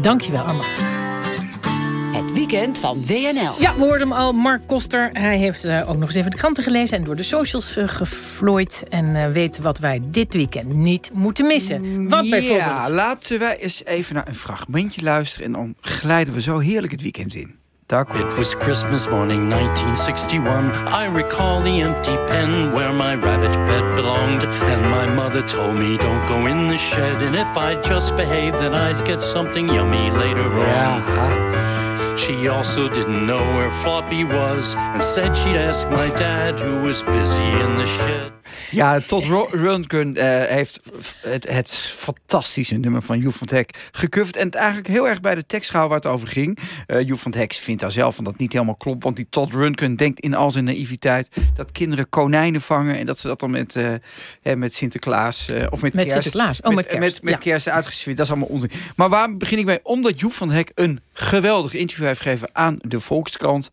Dankjewel, Armand. Het weekend van WNL. Ja, we hoorden hem al, Mark Koster. Hij heeft uh, ook nog eens even de kranten gelezen... en door de socials uh, geflooid... en uh, weet wat wij dit weekend niet moeten missen. Wat bijvoorbeeld? Ja, laten wij eens even naar een fragmentje luisteren... en dan glijden we zo heerlijk het weekend in. It was Christmas morning 1961. I recall the empty pen where my rabbit bed belonged. And my mother told me, don't go in the shed. And if I just behaved, then I'd get something yummy later ja. on. She also didn't know where Floppy was. And said she'd ask my dad, who was busy in the shed. Ja, Todd Rundgren uh, heeft het, het, fantastische nummer van Joep van Hek gecoverd. En het eigenlijk heel erg bij de tekst gehouden waar het over ging. Uh, Joep van Hek vindt daar zelf van dat niet helemaal klopt. Want die Todd Rundgren denkt in al zijn naïviteit dat kinderen konijnen vangen. En dat ze dat dan met, uh, met Sinterklaas of met, met kerst... Sinterklaas, oh met kerst. Met, met, ja. kerst uitgesfeerd. Dat is allemaal onzin. Maar waar begin ik mee? Omdat Joep van Hek een geweldig interview heeft gegeven aan de Volkskrant.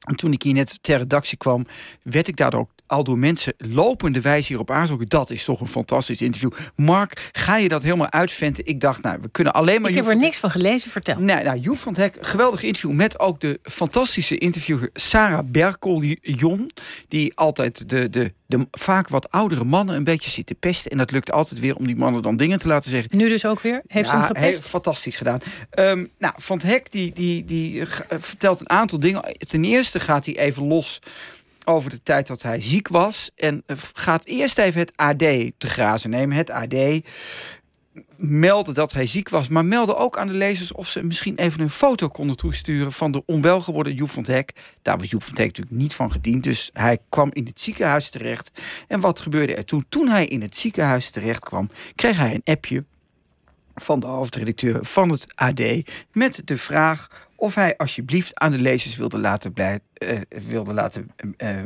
En toen ik hier net ter redactie kwam, werd ik daardoor ook al door mensen lopende wijze hierop aanzoeken. Dat is toch een fantastisch interview. Mark, ga je dat helemaal uitventen? Ik dacht, nou, we kunnen alleen maar... Ik heb er niks van gelezen, vertel. Nee, nou, Joep van het Hek, geweldig interview... met ook de fantastische interviewer Sarah Berkoljon... die altijd de, de, de vaak wat oudere mannen een beetje zit te pesten. En dat lukt altijd weer om die mannen dan dingen te laten zeggen. Nu dus ook weer? Heeft ja, ze hem gepest? Heeft fantastisch gedaan. Um, nou, Van het Hek die, die, die vertelt een aantal dingen. Ten eerste gaat hij even los over de tijd dat hij ziek was. En gaat eerst even het AD te grazen nemen. Het AD meldde dat hij ziek was, maar meldde ook aan de lezers of ze misschien even een foto konden toesturen van de onwel geworden Joep van Hek. Daar was Joep van Hek natuurlijk niet van gediend, dus hij kwam in het ziekenhuis terecht. En wat gebeurde er toen? Toen hij in het ziekenhuis terecht kwam, kreeg hij een appje van de hoofdredacteur van het AD met de vraag of hij alsjeblieft aan de lezers wilde laten, blij, uh, wilde laten, uh,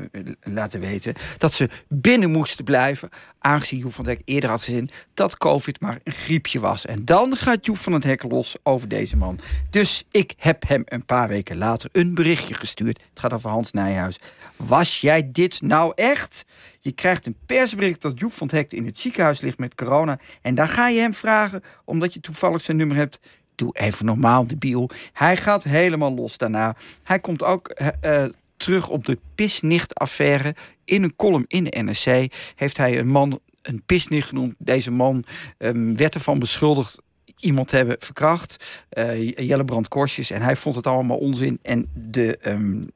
laten weten dat ze binnen moesten blijven, aangezien Joep van het Hek eerder had gezien dat COVID maar een griepje was. En dan gaat Joep van het Hek los over deze man. Dus ik heb hem een paar weken later een berichtje gestuurd. Het gaat over Hans Nijhuis. Was jij dit nou echt? Je krijgt een persbericht dat Joep van het Hek in het ziekenhuis ligt met corona. En dan ga je hem vragen, omdat je toevallig zijn nummer hebt even normaal, debiel. Hij gaat helemaal los daarna. Hij komt ook uh, terug op de pisnicht-affaire. In een column in de NRC heeft hij een man een pisnicht genoemd. Deze man um, werd ervan beschuldigd iemand te hebben verkracht. Uh, Jellebrand Korsjes. En hij vond het allemaal onzin. En de um,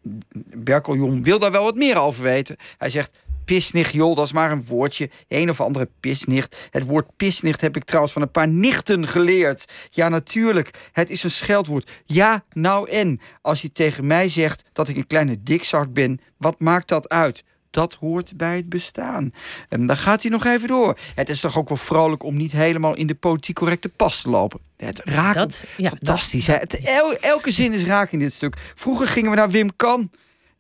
wil daar wel wat meer over weten. Hij zegt, pisnicht, joh, dat is maar een woordje. Een of andere pisnicht. Het woord pisnicht heb ik trouwens van een paar nichten geleerd. Ja, natuurlijk, het is een scheldwoord. Ja, nou en. Als je tegen mij zegt dat ik een kleine dikzak ben, wat maakt dat uit? Dat hoort bij het bestaan. En dan gaat hij nog even door. Het is toch ook wel vrolijk om niet helemaal in de politiek correcte pas te lopen. Het raakt dat, ja, fantastisch. Dat, het, el, elke zin is raak in dit stuk. Vroeger gingen we naar Wim Kan.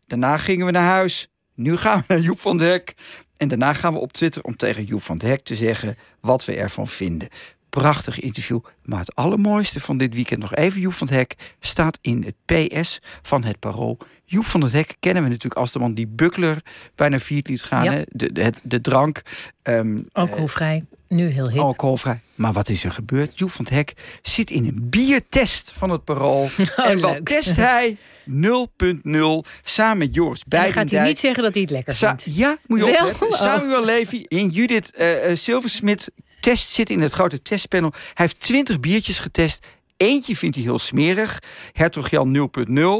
Daarna gingen we naar huis. Nu gaan we naar Joep van der Hek. En daarna gaan we op Twitter om tegen Joep van der Hek te zeggen wat we ervan vinden. Prachtig interview. Maar het allermooiste van dit weekend nog even Joep van der Hek staat in het PS van het Parool. Joep van der Hek kennen we natuurlijk als de man die Buckler bijna viert liet gaan. Ja. Hè? De, de, de drank. Um, Alcoholvrij. Nu heel hip. Alcoholvrij. Maar wat is er gebeurd? Joep van het Hek zit in een biertest van het Parool. Oh, en wat leuk. test hij? 0.0. Samen met Joris En dan gaat hij niet zeggen dat hij het lekker Sa- vindt. ja, moet je Wel? opletten. Oh. Samuel Levy en Judith uh, Silversmit test zitten in het grote testpanel. Hij heeft 20 biertjes getest. Eentje vindt hij heel smerig. Hertog Jan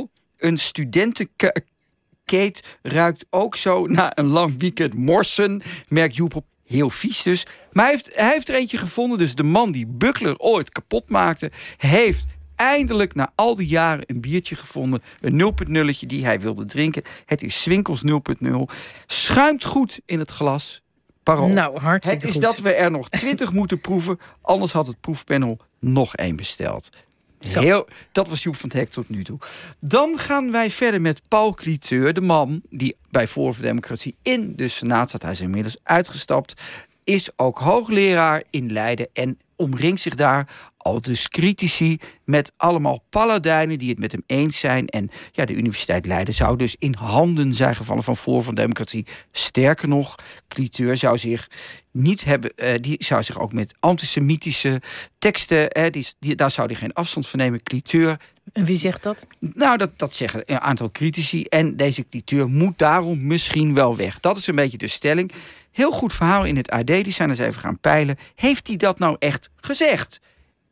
0.0. Een studentenkate ruikt ook zo na een lang weekend morsen. Merkt Joep op. Heel vies dus. Maar hij heeft, hij heeft er eentje gevonden. Dus de man die Buckler ooit kapot maakte... heeft eindelijk na al die jaren een biertje gevonden. Een 0.0'tje die hij wilde drinken. Het is Swinkels 0.0. Schuimt goed in het glas. Parool. Nou, hartstikke Het is goed. dat we er nog 20 moeten proeven. Anders had het proefpanel nog één besteld. Heel, dat was Joep van het Hek tot nu toe. Dan gaan wij verder met Paul Cliteur, de man die bij voor Democratie in de Senaat zat. Hij is inmiddels uitgestapt. Is ook hoogleraar in Leiden en omringt zich daar al dus critici met allemaal paladijnen die het met hem eens zijn. En ja, de Universiteit Leiden zou dus in handen zijn gevallen van voor van democratie. Sterker nog, Cliteur zou zich niet hebben, eh, die zou zich ook met antisemitische teksten, eh, die, die, daar zou hij geen afstand van nemen. Cliteur En wie zegt dat? nou, dat, dat zeggen een aantal critici. En deze cliteur moet daarom misschien wel weg. Dat is een beetje de stelling. Heel goed verhaal in het AD. Die zijn eens even gaan peilen. Heeft hij dat nou echt gezegd?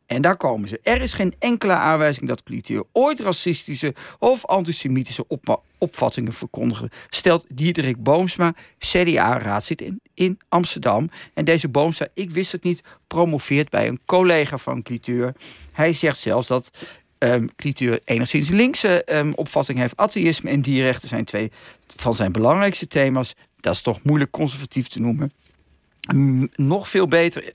En daar komen ze. Er is geen enkele aanwijzing dat cliteur ooit racistische of antisemitische opvattingen verkondigde. Stelt Diederik Boomsma, CDA-raadslid in, in Amsterdam. En deze Boomsma, ik wist het niet, promoveert bij een collega van cliteur. Hij zegt zelfs dat ehm Cliteur enigszins linkse ehm, opvatting heeft. Atheïsme en dierrechten zijn twee van zijn belangrijkste thema's. Dat is toch moeilijk conservatief te noemen. Nog veel beter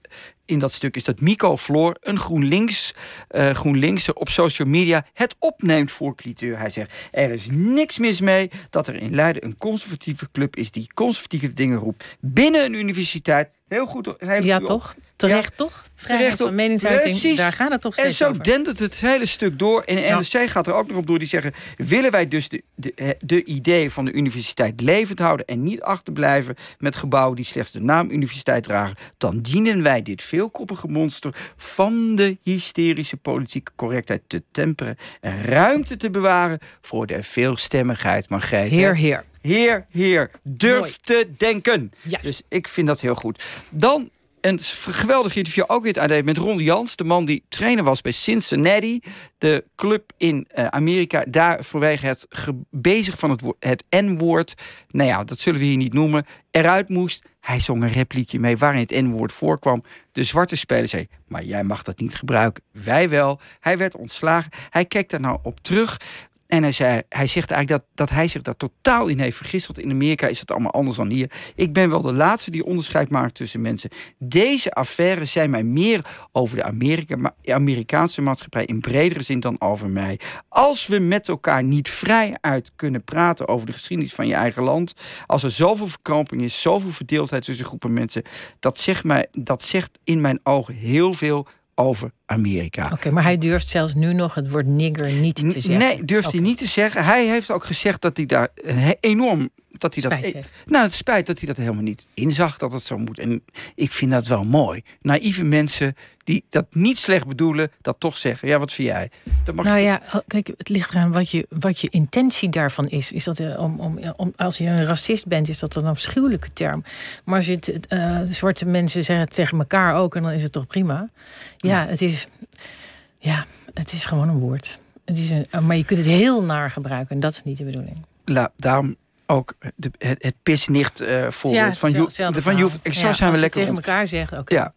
in dat stuk is dat Mico Floor, een GroenLinks, eh GroenLinkser op social media, het opneemt voor Cliteur. Hij zegt, er is niks mis mee dat er in Leiden een conservatieve club is die conservatieve dingen roept binnen een universiteit. Heel goed. heel Ja, toch? Terecht, toch? Vrijheid Terecht, van meningsuiting, Precies. daar gaat het toch En steeds zo over. dendert het hele stuk door. En de Ja. NRC gaat er ook nog op door. Die zeggen, willen wij dus de, de, de idee van de universiteit levend houden... en niet achterblijven met gebouwen die slechts de naam universiteit dragen... dan dienen wij dit veelkoppige monster van de hysterische politieke correctheid te temperen... en ruimte te bewaren voor de veelstemmigheid. Margreet, hè? Heer, heer. Heer, heer, durf Mooi. te denken. Dus ik vind dat heel goed. Dan een geweldig interview, ook in het AD, met Ron Jans. De man die trainer was bij Cincinnati. De club in eh, Amerika. Daar vanwege het bezig van het, het N-woord. Nou ja, dat zullen we hier niet noemen. Eruit moest. Hij zong een repliekje mee waarin het N-woord voorkwam. De zwarte speler zei, maar jij mag dat niet gebruiken. Wij wel. Hij werd ontslagen. Hij keek daar nou op terug. En hij, zei, hij zegt eigenlijk dat, dat hij zich daar totaal in heeft vergist. Want in Amerika is het allemaal anders dan hier. Ik ben wel de laatste die onderscheid maakt tussen mensen. Deze affaires zijn mij meer over de Amerika, Amerikaanse maatschappij in bredere zin dan over mij. Als we met elkaar niet vrij uit kunnen praten over de geschiedenis van je eigen land. Als er zoveel verkramping is, zoveel verdeeldheid tussen groepen mensen. Dat zegt, mij, dat zegt in mijn ogen heel veel over Amerika. Oké, maar hij durft zelfs nu nog het woord nigger niet te zeggen. Nee, durft hij niet te zeggen. Hij heeft ook gezegd dat hij daar he- enorm. Dat hij Spijt dat, heeft. Nou, het spijt dat hij dat helemaal niet inzag dat het zo moet. En ik vind dat wel mooi. Naïeve mensen die dat niet slecht bedoelen, dat toch zeggen. Ja, wat vind jij? Dat mag Nou ja, kijk, het ligt eraan wat je, wat je intentie daarvan is. is dat, eh, om, om, om, als je een racist bent, is dat een afschuwelijke term. Maar als je het, eh, zwarte mensen zeggen het tegen elkaar ook, en dan is het toch prima. Ja, het is, ja, het is gewoon een woord. Het is een, maar je kunt het heel naar gebruiken en dat is niet de bedoeling. La, daarom ook de, het, het pisnicht eh voorbeeld van, zel- Jo- hetzelfde van Joef. Ik zo Ja, zijn we lekker tegen elkaar zegt, oké. Ja.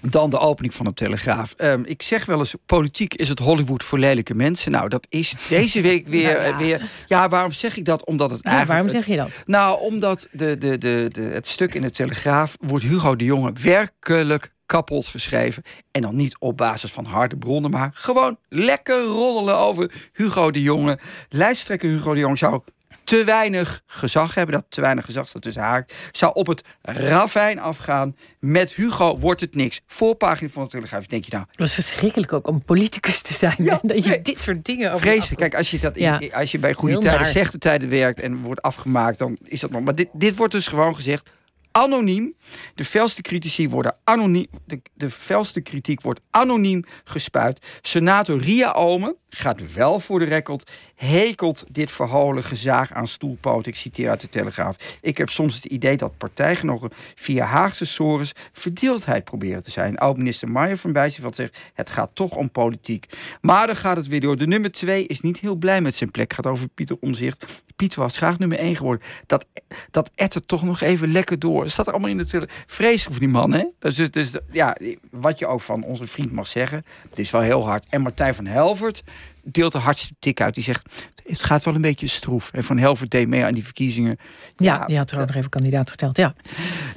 Dan de opening van de Telegraaf. Ehm, ik zeg wel eens, politiek is het Hollywood voor lelijke mensen. Nou, dat is deze week weer... Nou ja. eh, weer ja, waarom zeg ik dat? Omdat het Ja, eigenlijk... waarom zeg je dat? Nou, omdat de, de, de, de, het stuk in de Telegraaf wordt Hugo de Jonge werkelijk kapot geschreven. En dan niet op basis van harde bronnen, maar gewoon lekker roddelen over Hugo de Jonge. Lijsttrekker Hugo de Jonge zou te weinig gezag hebben. Dat te weinig gezag staat tussen haar. Zou op het ravijn afgaan. Met Hugo wordt het niks. Voorpagina van de Telegraaf. Denk je nou, Het was verschrikkelijk ook om politicus te zijn. Ja, dat je nee. dit soort dingen over Vreselijk. Kijk, als je, dat Ja. als je bij goede Heel tijden, naar. slechte tijden werkt en wordt afgemaakt, dan is dat nog. Maar dit, dit wordt dus gewoon gezegd. Anoniem. De felste critici worden anoniem. De, felste kritiek wordt anoniem gespuit. Senator Ria Omen gaat wel voor de record. Hekelt dit verholen gezaag aan stoelpoot. Ik citeer uit de Telegraaf. Ik heb soms het idee dat partijgenoten via Haagse sores verdeeldheid proberen te zijn. Oud-minister Maier van Bijzenveld zegt: het gaat toch om politiek. Maar dan gaat het weer door. De nummer twee is niet heel blij met zijn plek. Gaat over Pieter Omzicht. Pieter was graag nummer één geworden. Dat, dat ettert toch nog even lekker door. Het staat allemaal in de tele- Vreselijk voor die man, hè? Dus, dus ja, wat je ook van onze vriend mag zeggen. Het is wel heel hard. En Martijn van Helvert. Deelt de hardste tik uit. Die zegt, het gaat wel een beetje stroef. En Van Helvert deed mee aan die verkiezingen. Ja, die had er ook nog even kandidaat gesteld, ja.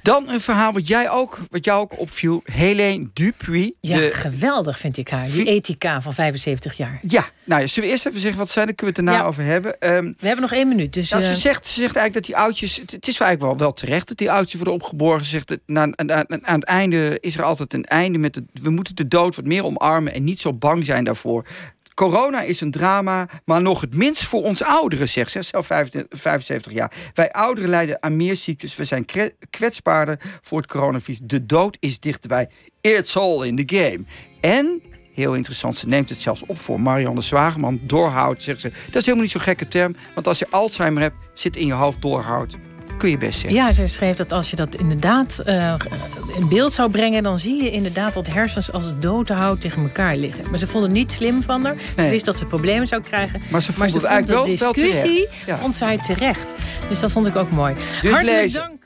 Dan een verhaal wat, jij ook, wat jou ook opviel. Helene Dupuy. Ja, de- geweldig vind ik haar. Die ethica van 75 jaar. ja, nou ja, zullen we eerst even zeggen wat zijn? Dan kunnen we het daarna Ja. over hebben. Ehm, We hebben nog één minuut, dus... Nou, eh, ze, zegt, ze zegt eigenlijk dat die oudjes... Het, het is eigenlijk wel, wel terecht dat die oudjes worden opgeborgen. Ze zegt, dat na, aan het einde is er altijd een einde. Met het, we moeten de dood wat meer omarmen en niet zo bang zijn daarvoor. Corona is een drama, maar nog het minst voor ons ouderen, zegt ze. Zelf 75 jaar. Wij ouderen lijden aan meer ziektes. We zijn kwetsbaarder voor het coronavirus. De dood is dichterbij. It's all in the game. En Heel interessant, ze neemt het zelfs op voor Marianne Zwageman. Doorhoud, zegt ze. Dat is helemaal niet zo'n gekke term. Want als je Alzheimer hebt, zit in je hoofd doorhoud. Kun je best zeggen. Ja, zij schreef dat als je dat inderdaad eh, in beeld zou brengen... dan zie je inderdaad dat hersens als doodhout tegen elkaar liggen. Maar ze vond het niet slim van haar. Ze Nee. wist dat ze problemen zou krijgen. Maar ze vond maar ze het vond de eigenlijk wel- wel discussie. Ja. vond zij terecht. Dus dat vond ik ook mooi. Dus Hartelijk lezen. dank.